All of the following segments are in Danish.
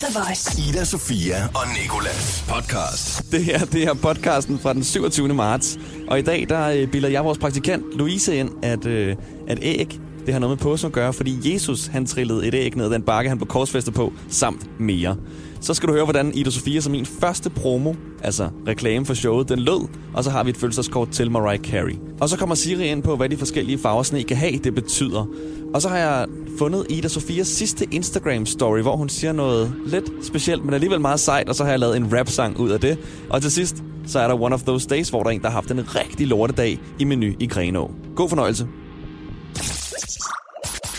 The Voice. Ida, Sofia og Nikolas podcast. Det her, det er podcasten fra den 27. marts. Og i dag, der øh, bilder jeg vores praktikant Louise ind, at, øh, at æg, det har noget med påsken at gøre, fordi Jesus, han trillede et æg ned ad den bakke, han blev korsfæstet på, samt mere. Så skal du høre, hvordan Ida Sofia som min første promo, altså reklame for showet, den lød. Og så har vi et følelseskort til Mariah Carey. Og så kommer Siri ind på, hvad de forskellige farver sne kan have, det betyder. Og så har jeg fundet Ida Sofias sidste Instagram-story, hvor hun siger noget lidt specielt, men alligevel meget sejt, og så har jeg lavet en rap-sang ud af det. Og til sidst, så er der One of Those Days, hvor der er en, der har haft en rigtig lortedag i menu i Grenå. God fornøjelse.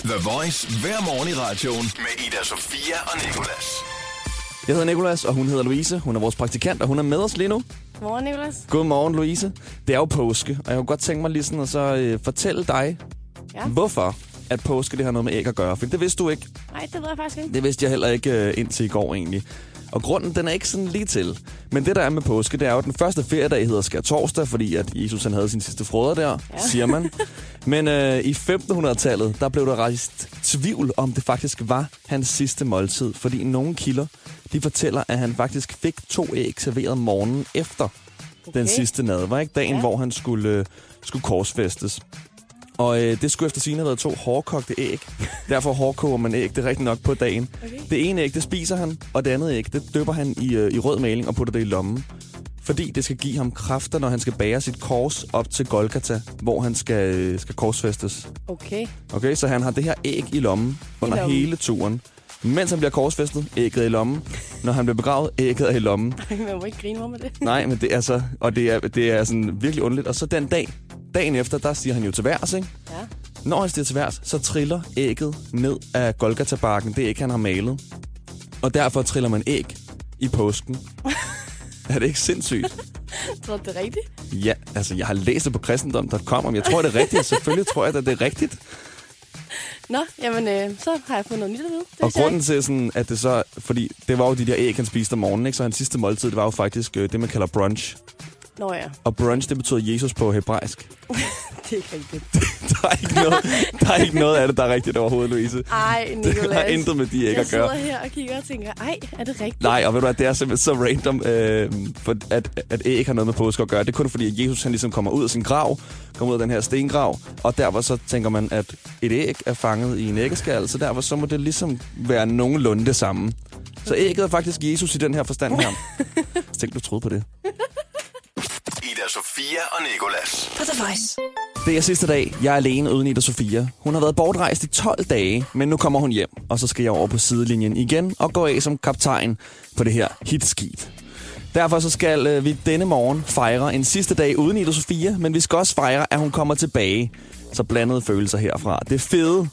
The Voice hver morgen i radioen med Ida, Sofia og Nikolas. Jeg hedder Nikolas, og hun hedder Louise. Hun er vores praktikant, og hun er med os lige nu. Godmorgen, Nicolas. Godmorgen, Louise. Det er jo påske, og jeg kunne godt tænke mig lige sådan at så øh, fortælle dig, Ja. hvorfor at påske det har noget med æg at gøre. For det vidste du ikke. Nej, det ved jeg faktisk ikke. Det vidste jeg heller ikke øh, indtil i går egentlig. Og grunden, den er ikke sådan lige til. Men det, der er med påske, det er jo, den første feriedag hedder skær torsdag, fordi at Jesus han havde sin sidste frøder der, ja. siger man. Men øh, i 1500-tallet, der blev der rejst tvivl om, det faktisk var hans sidste måltid. Fordi nogle kilder, de fortæller, at han faktisk fik to æg serveret morgenen efter okay. den sidste nadver. Ikke? Dagen. Ja. hvor han skulle, øh, skulle korsfæstes. Og øh, det skulle efter sine have været to hårdkogte æg. Derfor hårdkoger man æg, det er rigtigt nok på dagen. Okay. Det ene æg, det spiser han, og det andet æg, det døber han i, øh, i rød maling og putter det i lommen. Fordi det skal give ham kræfter, når han skal bære sit kors op til Golgata, hvor han skal, øh, skal korsfæstes. Okay. Okay, så han har det her æg i lommen under lommen. hele turen. Mens han bliver korsfæstet, ægget i lommen. Når han bliver begravet, ægget er i lommen. Man må ikke grine mig med det. Nej, men det er så, og det er, det er sådan virkelig underligt. Og så den dag, dagen efter, der siger han jo til værs, ikke? Ja. Når han stiger til værs, så triller ægget ned af Golgata-bakken. Det æg, han har malet. Og derfor triller man æg i påsken. er det ikke sindssygt? Tror du, det er rigtigt? Ja, altså jeg har læst det på kristendom.com, om jeg tror, det er rigtigt. Selvfølgelig tror jeg, at det er rigtigt. Nå, jamen, øh, så har jeg fået noget nyt at vide. Det Og grunden til sådan, at det så... Fordi det var jo de der æg, han spiste om morgenen, ikke? Så hans sidste måltid, det var jo faktisk øh, det, man kalder brunch. Nå ja, Og brunch, det betyder Jesus på hebraisk. det er ikke rigtigt. Der er ikke noget, der er ikke noget af det, der er rigtigt overhovedet, Louise. Ej, Det Nicolas. har intet med de æg jeg at gøre. sidder her og kigger og tænker, ej, er det rigtigt? Nej, og ved du hvad, det er simpelthen så random, øh, for at, at æg har noget med påske at gøre. Det er kun fordi, at Jesus han ligesom kommer ud af sin grav, kommer ud af den her stengrav, og derfor så tænker man, at et æg er fanget i en æggeskal, så derfor så må det ligesom være nogenlunde det samme. Så ægget er faktisk Jesus i den her forstand her. Så tænk, du troede på det. Sofia og Nikolas. På The Voice. Det er sidste dag. Jeg er alene uden Ida Sofia. Hun har været bortrejst i 12 dage, men nu kommer hun hjem. Og så skal jeg over på sidelinjen igen og gå af som kaptajn på det her hitskib. Derfor så skal øh, vi denne morgen fejre en sidste dag uden Ida Sofia, men vi skal også fejre, at hun kommer tilbage. Så blandede følelser herfra. Det fede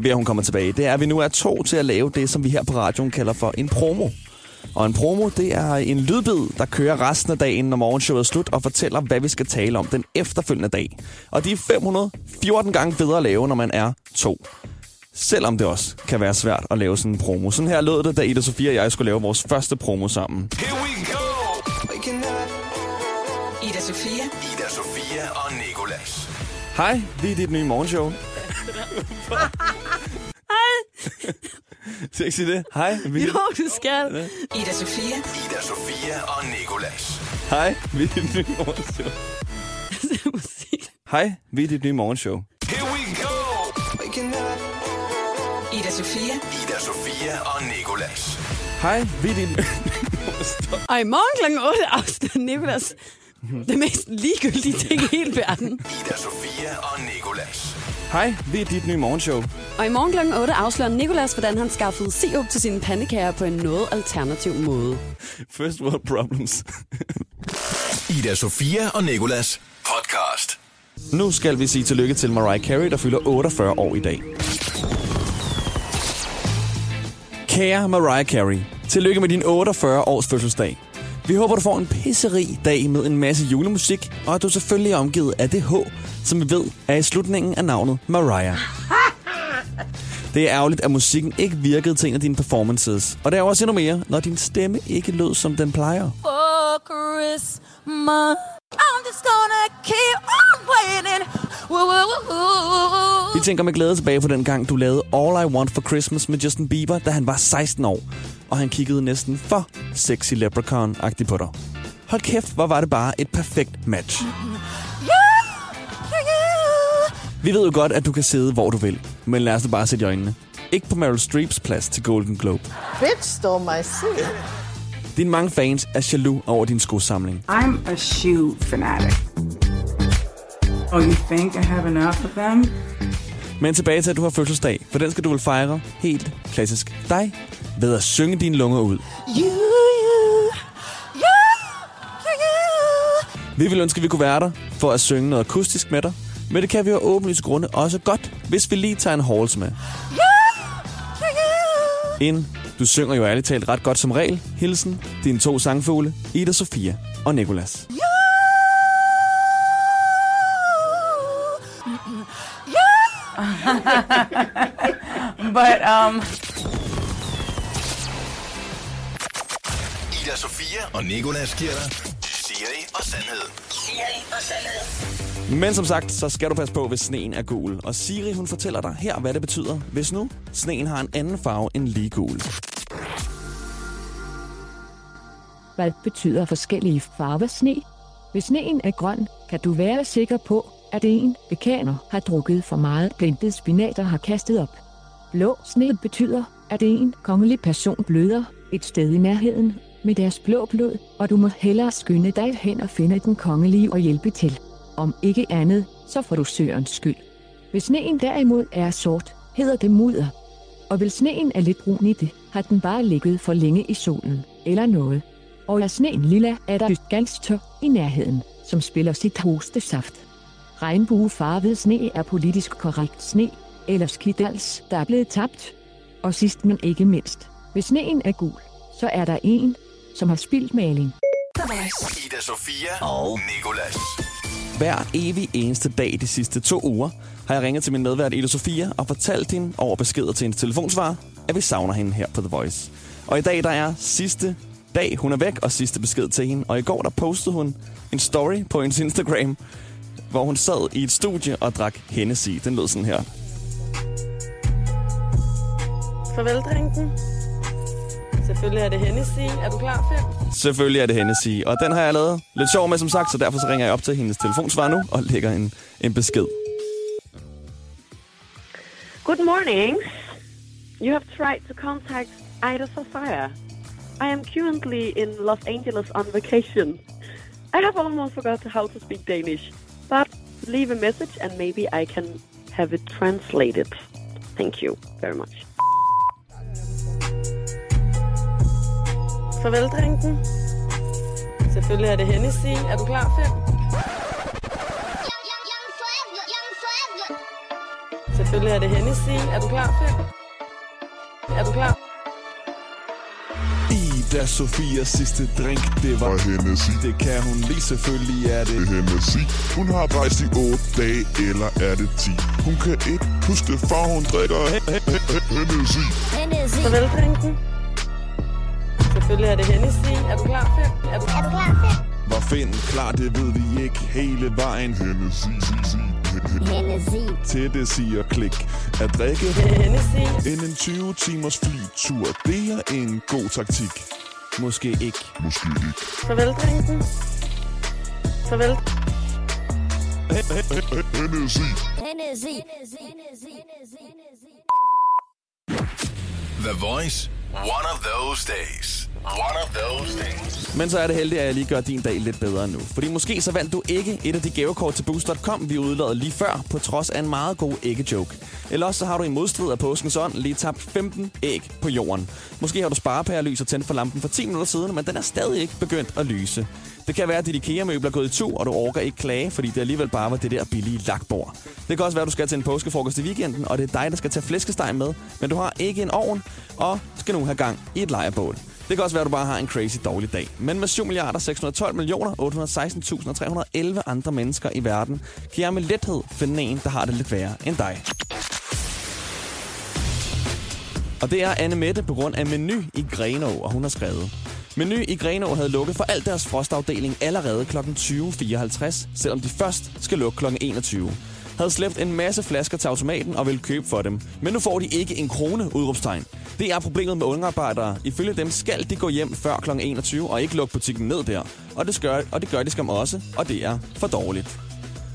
ved, at hun kommer tilbage, det er, at vi nu er to til at lave det, som vi her på radioen kalder for en promo. Og en promo, det er en lydbid, der kører resten af dagen, når morgenshowet er slut, og fortæller, hvad vi skal tale om den efterfølgende dag. Og de er 514 gange bedre at lave, når man er to. Selvom det også kan være svært at lave sådan en promo. Sådan her lød det, da Ida Sofia og jeg skulle lave vores første promo sammen. Here we go! Ida Sofia. Ida, Sofia og Nikolas. Hej, vi er dit nye morgenshow. Skal jeg ikke sige det? Hej, vi er Jo, du skal. Ida Sofia. Ida, Sofia og Nikolas. Hej, vi er dit nye morgenshow. Musik. Hej, vi er dit nye morgenshow. Here we go! Ida Sofia. Ida, Sofia og Nikolas. Hej, vi er dit... Og i morgen kl. 8 afsnit Nicolas. Det mest ligegyldige ting i hele verden. Ida, Sofia og Nikolas. Hej, vi er dit nye morgenshow. Og i morgen kl. 8 afslører Nicolas, hvordan han skaffede sirup til sine pandekager på en noget alternativ måde. First world problems. Ida, Sofia og Nikolas. Podcast. Nu skal vi sige tillykke til Mariah Carey, der fylder 48 år i dag. Kære Mariah Carey, tillykke med din 48 års fødselsdag. Vi håber, du får en pisserig dag med en masse julemusik, og at du selvfølgelig er omgivet af det H, som vi ved er i slutningen af navnet Mariah. Det er ærgerligt, at musikken ikke virkede til en af dine performances. Og det er også endnu mere, når din stemme ikke lød, som den plejer. for Christmas. I'm just gonna keep on waiting. Vi tænker med glæde tilbage på den gang, du lavede All I Want for Christmas med Justin Bieber, da han var 16 år. og han kiggede næsten for sexy leprechaun-agtigt på dig. Hold kæft, hvor var det bare et perfekt match. Vi ved jo godt, at du kan sidde, hvor du vil, men lad os da bare sætte i øjnene. Ikke på Meryl Streeps plads til Golden Globe. Bitch stole my seat. Dine mange fans er jaloux over din skosamling. I'm a shoe fanatic. Oh, you think I have enough of them? Men tilbage til, at du har fødselsdag, for den skal du vel fejre helt klassisk dig ved at synge dine lunger ud. You, you, you, you. Vi vil ønske, at vi kunne være der for at synge noget akustisk med dig, men det kan vi jo af åbenlyse grunde også godt, hvis vi lige tager en halls med. Ind. Du synger jo ærligt talt ret godt som regel. Hilsen, dine to sangfugle, Ida Sofia og Nikolas. But um, Ida Sofia og Nikolas giver dig Siri og Sandhed. Men som sagt, så skal du passe på, hvis sneen er gul. Og Siri, hun fortæller dig her, hvad det betyder, hvis nu sneen har en anden farve end lige gul. Hvad betyder forskellige farver sne? Hvis sneen er grøn, kan du være sikker på, at en bekaner har drukket for meget printet spinat og har kastet op. Blå sne betyder, at en kongelig person bløder et sted i nærheden med deres blå blod, og du må hellere skynde dig hen og finde den kongelige og hjælpe til. Om ikke andet, så får du sørens skyld. Hvis sneen derimod er sort, hedder det mudder. Og hvis sneen er lidt brun i det, har den bare ligget for længe i solen, eller noget. Og er sneen lilla, er der et gangster i nærheden, som spiller sit hostesaft. Regnbuefarvet sne er politisk korrekt sne, eller skidals, der er blevet tabt. Og sidst men ikke mindst, hvis sneen er gul, så er der en, som har spildt maling. Ida Sofia og Nikolas. Hver evig eneste dag de sidste to uger har jeg ringet til min medvært Ida Sofia og fortalt hende over beskeder til hendes telefonsvar, at vi savner hende her på The Voice. Og i dag der er sidste dag, hun er væk, og sidste besked til hende. Og i går der postede hun en story på hendes Instagram, hvor hun sad i et studie og drak Hennessy. Den lød sådan her. Farvel, drinken. Selvfølgelig er det Hennessy. Er du klar, Fem? Selvfølgelig er det Hennessy, og den har jeg lavet lidt sjov med, som sagt, så derfor så ringer jeg op til hendes telefonsvar nu og lægger en, en besked. Good morning. You have tried to contact Ida Sofia. I am currently in Los Angeles on vacation. I have almost forgot how to speak Danish, leave a message and maybe I can have it translated. Thank you very much. Farvel, drinken. Selvfølgelig er det Hennessy. Er du klar, Fem? Selvfølgelig er det Hennessy. Er du klar, Fem? Ida Sofias sidste drink, det var Og Hennessy, Det kan hun lige, selvfølgelig er det det Hennessy Hun har rejst i 8 dage, eller er det 10 Hun kan ikke huske det, for hun drikker Hennessy Farvel, drinken. Selvfølgelig er det Hennessy. Er du klar, Fem? Er du klar? Hvor find klar, det ved vi ikke hele vejen Hennessy, si, si. til det siger klik. At drikke er Hennessy. inden en 20 timers flytur, det er en god taktik. Måske ikke. Måske ikke Farvel, drinken. Farvel. Hennessy The Voice. One of those days. One of those things. Men så er det heldigt, at jeg lige gør din dag lidt bedre nu. Fordi måske så vandt du ikke et af de gavekort til Boost.com, vi udlod lige før, på trods af en meget god æggejoke. Eller også så har du i modstrid af påskens ånd lige tabt 15 æg på jorden. Måske har du sparepærelys og tændt for lampen for 10 minutter siden, men den er stadig ikke begyndt at lyse. Det kan være, at dit IKEA-møbel er gået i tu, og du orker ikke klage, fordi det alligevel bare var det der billige lakbord. Det kan også være, at du skal til en påskefrokost i weekenden, og det er dig, der skal tage flæskesteg med, men du har ikke en ovn, og skal nu have gang i et lejrebål. Det kan også være, at du bare har en crazy dårlig dag. Men med 7 milliarder 612 millioner 816.311 andre mennesker i verden, kan jeg med lethed finde en, der har det lidt værre end dig. Og det er Anne Mette på grund af Menu i Grenå, og hun har skrevet. Menu i Grenå havde lukket for al deres frostafdeling allerede kl. 20.54, selvom de først skal lukke kl. 21 havde slæbt en masse flasker til automaten og ville købe for dem. Men nu får de ikke en krone, udråbstegn. Det er problemet med ungarbejdere. Ifølge dem skal de gå hjem før kl. 21 og ikke lukke butikken ned der. Og det, gør, og det gør de skam også, og det er for dårligt.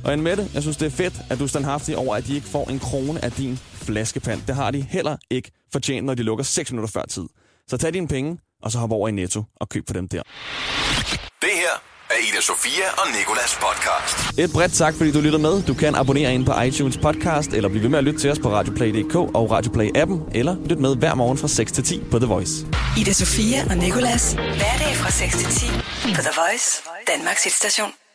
Og en Mette, jeg synes, det er fedt, at du er standhaftig over, at de ikke får en krone af din flaskepand. Det har de heller ikke fortjent, når de lukker 6 minutter før tid. Så tag dine penge, og så hop over i Netto og køb for dem der. Det her er Ida Sofia og Nikolas podcast. Et bredt tak, fordi du lytter med. Du kan abonnere ind på iTunes podcast, eller blive ved med at lytte til os på Radioplay.dk og Radioplay-appen, eller lyt med hver morgen fra 6 til 10 på The Voice. Ida Sofia og Nicolas. Hverdag fra 6 til 10 på The Voice, Danmarks hitstation.